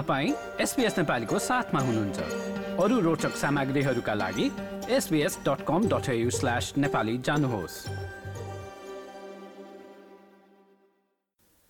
तपाईँ एसपिएस नेपालीको साथमा हुनुहुन्छ। अरू रोचक सामग्रीहरूका लागि एसबिएस डट जानुहोस्।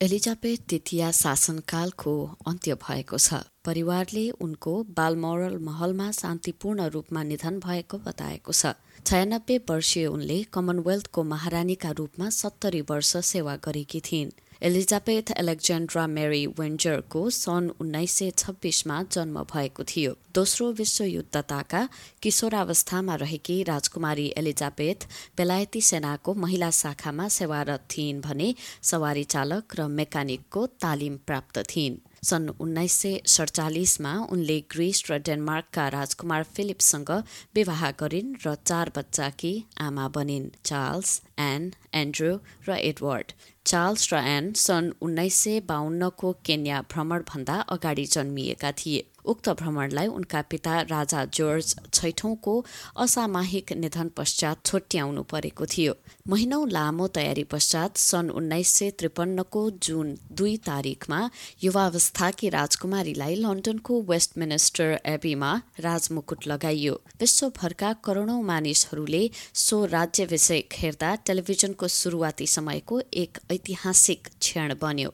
एलिजाबेथ द्वितीय शासनकालको अन्त्य भएको छ। परिवारले उनको बालमोरल महलमा शान्तिपूर्ण रूपमा निधन भएको बताएको छ। छयानब्बे वर्षीय उनले कमनवेल्थको महारानीका रूपमा सत्तरी वर्ष सेवा गरेकी थिइन्। एलिजाबेथ एलेक्जेन्ड्रा मेरी वेन्जरको सन् उन्नाइस सय छब्बिसमा जन्म भएको थियो। दोस्रो विश्वयुद्धताका किशोरावस्थामा रहेकी राजकुमारी एलिजाबेथ बेलायती सेनाको महिला शाखामा सेवारत थिइन् भने सवारी चालक र मेकानिकको तालिम प्राप्त थिइन्। सन् उन्नाइस सय सडचालिसमा उनले ग्रिस र डेनमार्कका राजकुमार फिलिपसँग विवाह गरिन् र चार बच्चाकी आमा बनिन् चार्ल्स एन एन्ड्रु र एडवर्ड। चार्ल्स र एन सन् उन्नाइस सय बाहन्नको केन्या भ्रमणभन्दा अगाडि जन्मिएका थिए। उक्त भ्रमणलाई उनका पिता राजा जर्ज छैठौंको असामाहिक निधन पश्चात छोट्याउनु परेको थियो। महिनौ लामो तयारी पश्चात सन् उन्नाइस सय त्रिपन्नको जुन दुई तारिकमा युवावस्थाकी राजकुमारीलाई लन्डनको वेस्ट मिनिस्टर एबीमा राजमुकुट लगाइयो। विश्वभरका करोड़ौं मानिसहरूले सो राज्याभिषेक हेर्दा टेलिभिजनको सुरुवाती समयको एक ऐतिहासिक क्षण बन्यो।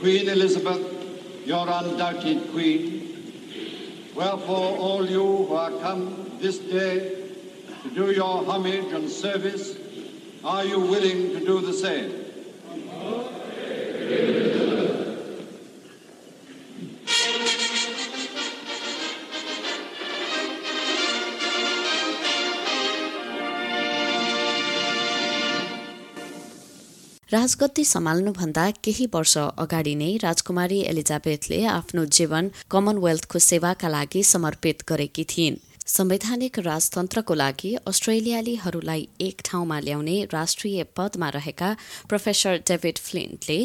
Queen Elizabeth your undoubted Queen. Wherefore, all you who are come this day to do your homage and service, are you willing to do the same? राजगद्दी सम्हाल्नुभन्दा केही वर्ष अगाडि नै राजकुमारी एलिजाबेथले आफ्नो जीवन कमनवेल्थको सेवाका लागि समर्पित गरेकी थिइन्। संवैधानिक राजतन्त्रको लागि अस्ट्रेलियालीहरूलाई एक ठाउँमा ल्याउने राष्ट्रिय पदमा रहेका प्रोफेसर डेभिड फ्लिन्टले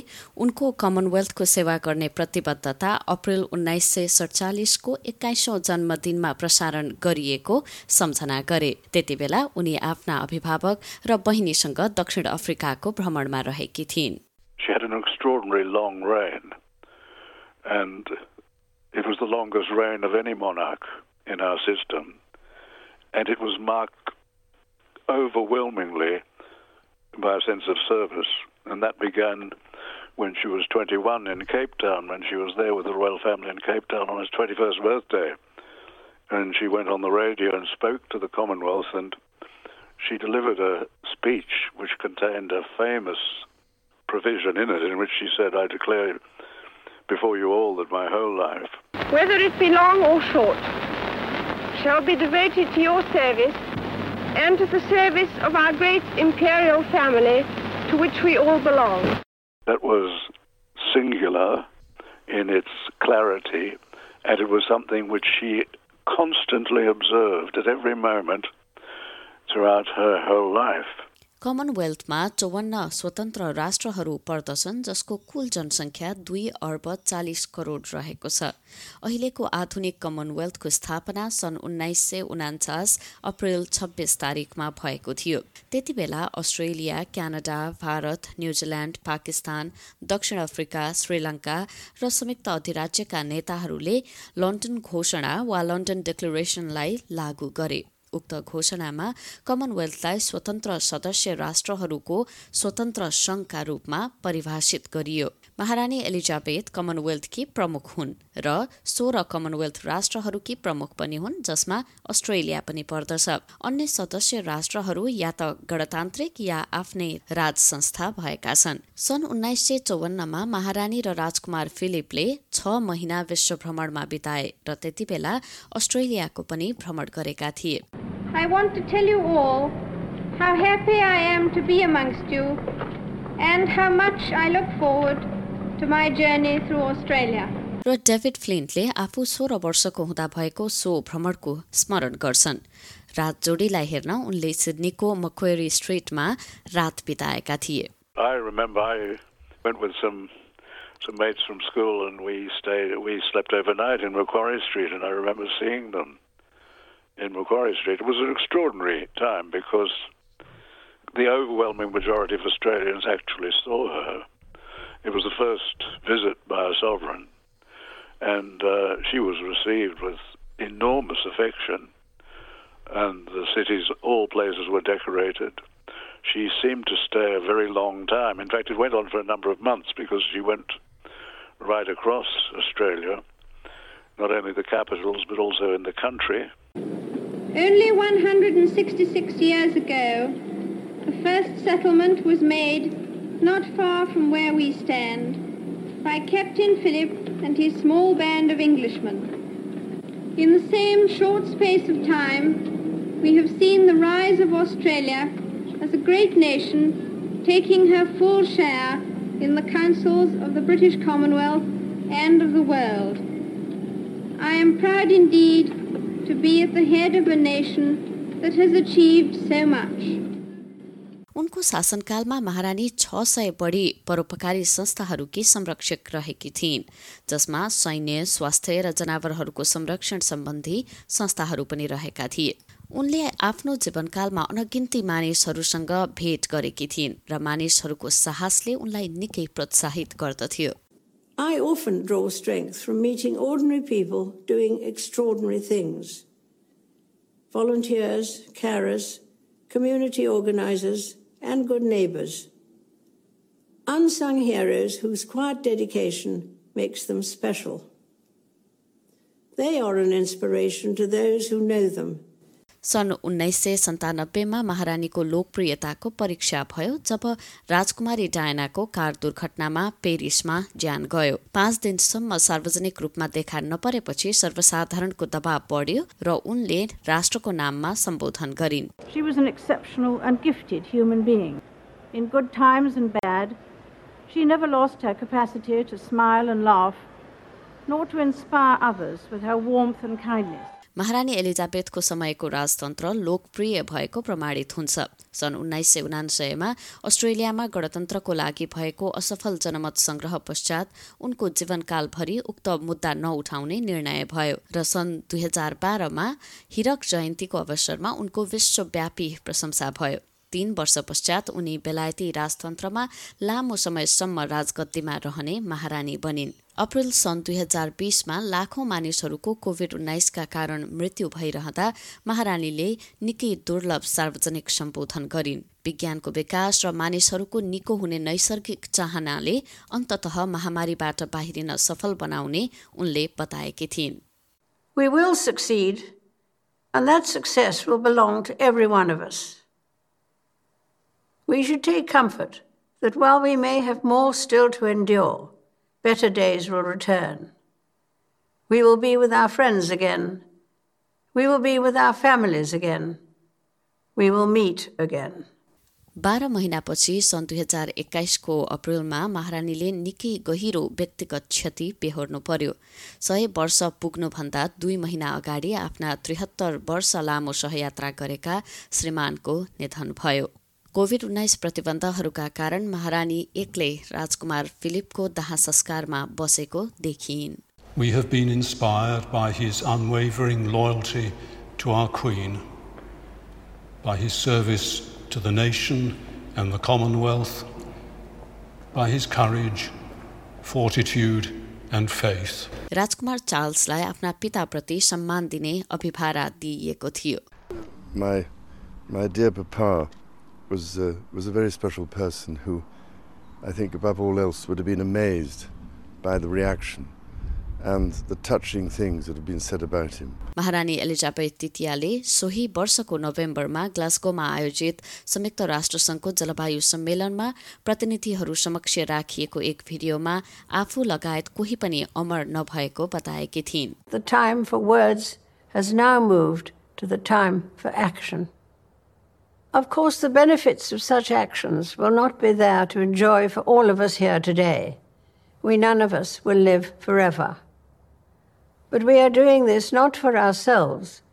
उनको कमनवेल्थको सेवा गर्ने प्रतिबद्धता अप्रेल उन्नाइस सय सडचालिसको एक्काइसौं जन्मदिनमा प्रसारण गरिएको सम्झना गरे। त्यति बेला उनी आफ्ना अभिभावक र बहिनीसँग दक्षिण अफ्रिकाको भ्रमणमा रहेकी थिइन्। It was the longest reign of any monarch. In our system. And it was marked overwhelmingly by a sense of service. And that began when she was 21 in Cape Town, when she was there with the royal family in Cape Town on his 21st birthday. And she went on the radio and spoke to the Commonwealth, and she delivered a speech which contained a famous provision in it in which she said, I declare before you all that my whole life, whether it be long or short, shall be devoted to your service and to the service of our great imperial family to which we all belong. That was singular in its clarity, and it was something which she constantly observed at every moment throughout her whole life. कमनवेल्थमा चौवन्न स्वतन्त्र राष्ट्रहरू पर्दछन् जसको कुल जनसङ्ख्या दुई अर्ब चालिस करोड रहेको छ। अहिलेको आधुनिक कमनवेल्थको स्थापना सन् उन्नाइस सय उनान्चास अप्रेल छब्बिस तारिकमा भएको थियो। त्यति बेला Australia Canada Bharat New Zealand Pakistan दक्षिण अफ्रिका श्रीलङ्का र संयुक्त अधिराज्यका नेताहरूले लन्डन घोषणा वा लन्डन डिक्लेरेसनलाई लागू गरे। उक्त घोषणामा कमनवेल्थलाई स्वतन्त्र सदस्य राष्ट्रहरूको स्वतन्त्र संघका रूपमा परिभाषित गरियो। महारानी एलिजाबेथ कमनवेल्थकी प्रमुख हुन् र सोह्र कमनवेल्थ राष्ट्रहरूकी प्रमुख पनि हुन् जसमा अस्ट्रेलिया पनि पर्दछ। अन्य सदस्य राष्ट्रहरू या त गणतान्त्रिक या आफ्नै राज संस्था भएका छन्। सन् उन्नाइस सय चौवन्नमा महारानी र राजकुमार फिलिपले छ महिना विश्व भ्रमणमा बिताए र त्यति बेला अस्ट्रेलियाको पनि भ्रमण गरेका थिए। I want to tell you all how happy I am to be amongst you and how much I look forward to my journey through Australia. र डेभिड फ्लिन्टले आफू सोह्र वर्षको हुँदा भएको सो भ्रमणको स्मरण गर्छन् रात जोडीलाई हेर्न उनले सिडनीको मक्वेरी स्ट्रिटमा रात बिताएका थिए I remember I went with some some mates from school and we stayed we slept overnight in Macquarie Street and I remember seeing them in Macquarie Street. It was an extraordinary time because the overwhelming majority of Australians actually saw her It was the first visit by a sovereign, and uh, she was received with enormous affection, and the cities, all places were decorated. She seemed to stay a very long time. In fact, it went on for a number of months because she went right across Australia, not only the capitals but also in the country. Only 166 years ago, the first settlement was made not far from where we stand by Captain Philip and his small band of Englishmen. In the same short space of time, we have seen the rise of Australia as a great nation taking her full share in the councils of the British Commonwealth and of the world. I am proud indeed to be at the head of a nation that has achieved so much. उनको शासनकालमा महारानी छ सय बढी परोपकारी संस्थाहरूकी संरक्षक रहेकी थिइन् जसमा सैन्य स्वास्थ्य र जनावरहरूको संरक्षण सम्बन्धी संस्थाहरू पनि रहेका थिए उनले आफ्नो जीवनकालमा अनगिन्ती मानिसहरूसँग भेट गरेकी थिइन् र मानिसहरूको साहसले उनलाई निकै प्रोत्साहित गर्दथ्यो I often draw strength from meeting ordinary people doing extraordinary things. Volunteers, carers, community organizers, and good neighbors. Unsung heroes whose quiet dedication makes them special. They are an inspiration to those who know them सन् उन्नाइस सय सन्तानब्बेमा महारानीको लोकप्रियताको परीक्षा भयो जब राजकुमारी डायनाको car दुर्घटनामा पेरिसमा ज्यान गयो पाँच दिनसम्म सार्वजनिक रूपमा देखा नपरेपछि सर्वसाधारणको दबाव बढ्यो र उनले राष्ट्रको नाममा सम्बोधन गरिन् nor to inspire others with her warmth and kindness. महारानी एलिजाबेथको समयको राजतन्त्र लोकप्रिय भएको प्रमाणित हुन्छ। सन् उन्नाइस सय उनान्सयमा अस्ट्रेलियामा गणतन्त्रको लागि भएको असफल जनमत संग्रह पश्चात उनको जीवनकालभरि उक्त मुद्दा नउठाउने निर्णय भयो र सन् दुई हजार बाह्रमा हिरक जयन्तीको अवसरमा उनको विश्वव्यापी प्रशंसा भयो। तीन वर्ष पश्चात उनी बेलायती राजतन्त्रमा लामो समयसम्म राजगद्दीमा रहने महारानी बनिन्। अप्रेल सन् दुई हजार बिसमा लाखौं मानिसहरूको कोभिड उन्नाइसका कारण मृत्यु भइरहँदा महारानीले निकै दुर्लभ सार्वजनिक सम्बोधन गरिन् विज्ञानको विकास र मानिसहरूको निको हुने नैसर्गिक चाहनाले अन्तत महामारीबाट बाहिरिन सफल बनाउने उनले बताएकी थिइन् We will succeed, and that success will belong to every one of us. We should take comfort that while we may have more still to endure, better days will return. We will be with our friends again. We will be with our families again. We will meet again. बाह्र महिनापछि सन् दुई हजार एक्काइसको अप्रेलमा महारानीले निकै गहिरो व्यक्तिगत क्षति बेहोर्नु पर्यो सय वर्ष पुग्नुभन्दा दुई महिना अगाडि आफ्ना त्रिहत्तर वर्ष लामो सहयात्रा गरेका श्रीमानको निधन भयो कोभिड उन्नाइस प्रतिबन्धहरूका कारण महारानी एक्लै राजकुमार फिलिपको दाह संस्कारमा बसेको देखिन् We have been inspired by his unwavering loyalty to our Queen, by his service to the nation and the Commonwealth, by his courage, fortitude, and faith. राजकुमार चार्ल्सलाई आफ्ना पिताप्रति सम्मान दिने अभिभारा दिइएको थियो My, my dear papa was, uh, was a very special person who, I think, above all else, would have been amazed by the reaction and the touching things that have been said about him. महारानी Elizabeth तृतीयाले सोही वर्षको नोभेम्बरमा ग्लास्गोमा आयोजित संयुक्त राष्ट्रसङ्घको जलवायु सम्मेलनमा प्रतिनिधिहरू समक्ष राखिएको एक भिडियोमा आफू लगायत कोही पनि अमर नभएको बताएकी थिइन् The time for words has now moved to the time for action. Of course, the benefits of such actions will not be there to enjoy for all of us here today. We none of us will live forever. But we are doing this not for ourselves,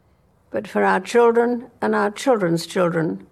but for our children and our children's children,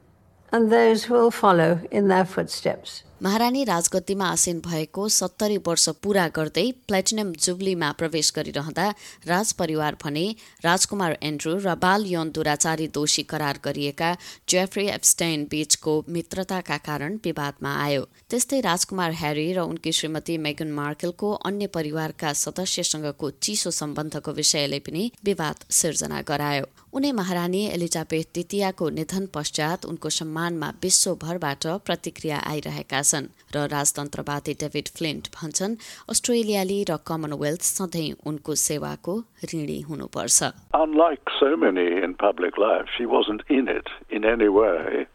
and those who will follow in their footsteps. महारानी राजगद्दीमा आसीन भएको सत्तरी वर्ष पूरा गर्दै platinum जुब्लीमा प्रवेश गरिरहँदा राज परिवार भने राजकुमार एन्ड्रू र बाल यौन दुराचारी दोषी करार गरिएका जेफ्री एप्स्टेन बीचको मित्रताका कारण विवादमा आयो। त्यस्तै राजकुमार ह्यारी र उनकी श्रीमती मेगन मार्केलको अन्य परिवारका सदस्यसँगको चिसो सम्बन्धको विषयले पनि विवाद सिर्जना गरायो। उनी महारानी एलिजाबेथ द्वितीयको निधन पश्चात उनको सम्मानमा विश्वभरबाट प्रतिक्रिया आइरहेका छन् र राजतन्त्रवादी डेभिड फ्लिन्ट भन्छन् अस्ट्रेलियाली र कमनवेल्थ सधैँ उनको सेवाको ऋणी हुनुपर्छ Unlike so many in public life, she wasn't in it in any way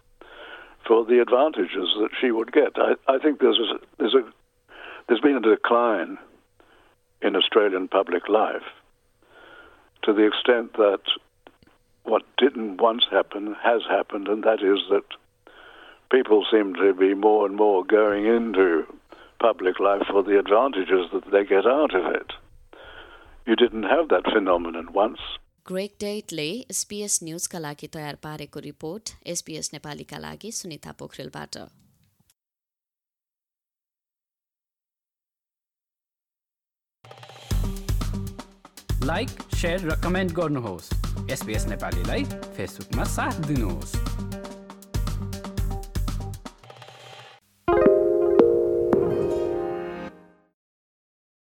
for the advantages that she would get. I, I think there's a, there's a there's been a decline in Australian public life to the extent that what didn't once happen has happened, and that is that people seem to be more and more going into public life for the advantages that they get out of it. You didn't have that phenomenon once. Greg डेटले SBS न्युजका लागि तयार पारेको report SBS नेपालीका लागि सुनिता पोखरेलबाट like share र comment गर्नुहोस् SBS नेपालीलाई फेसबुकमा साथ दिनुहोस्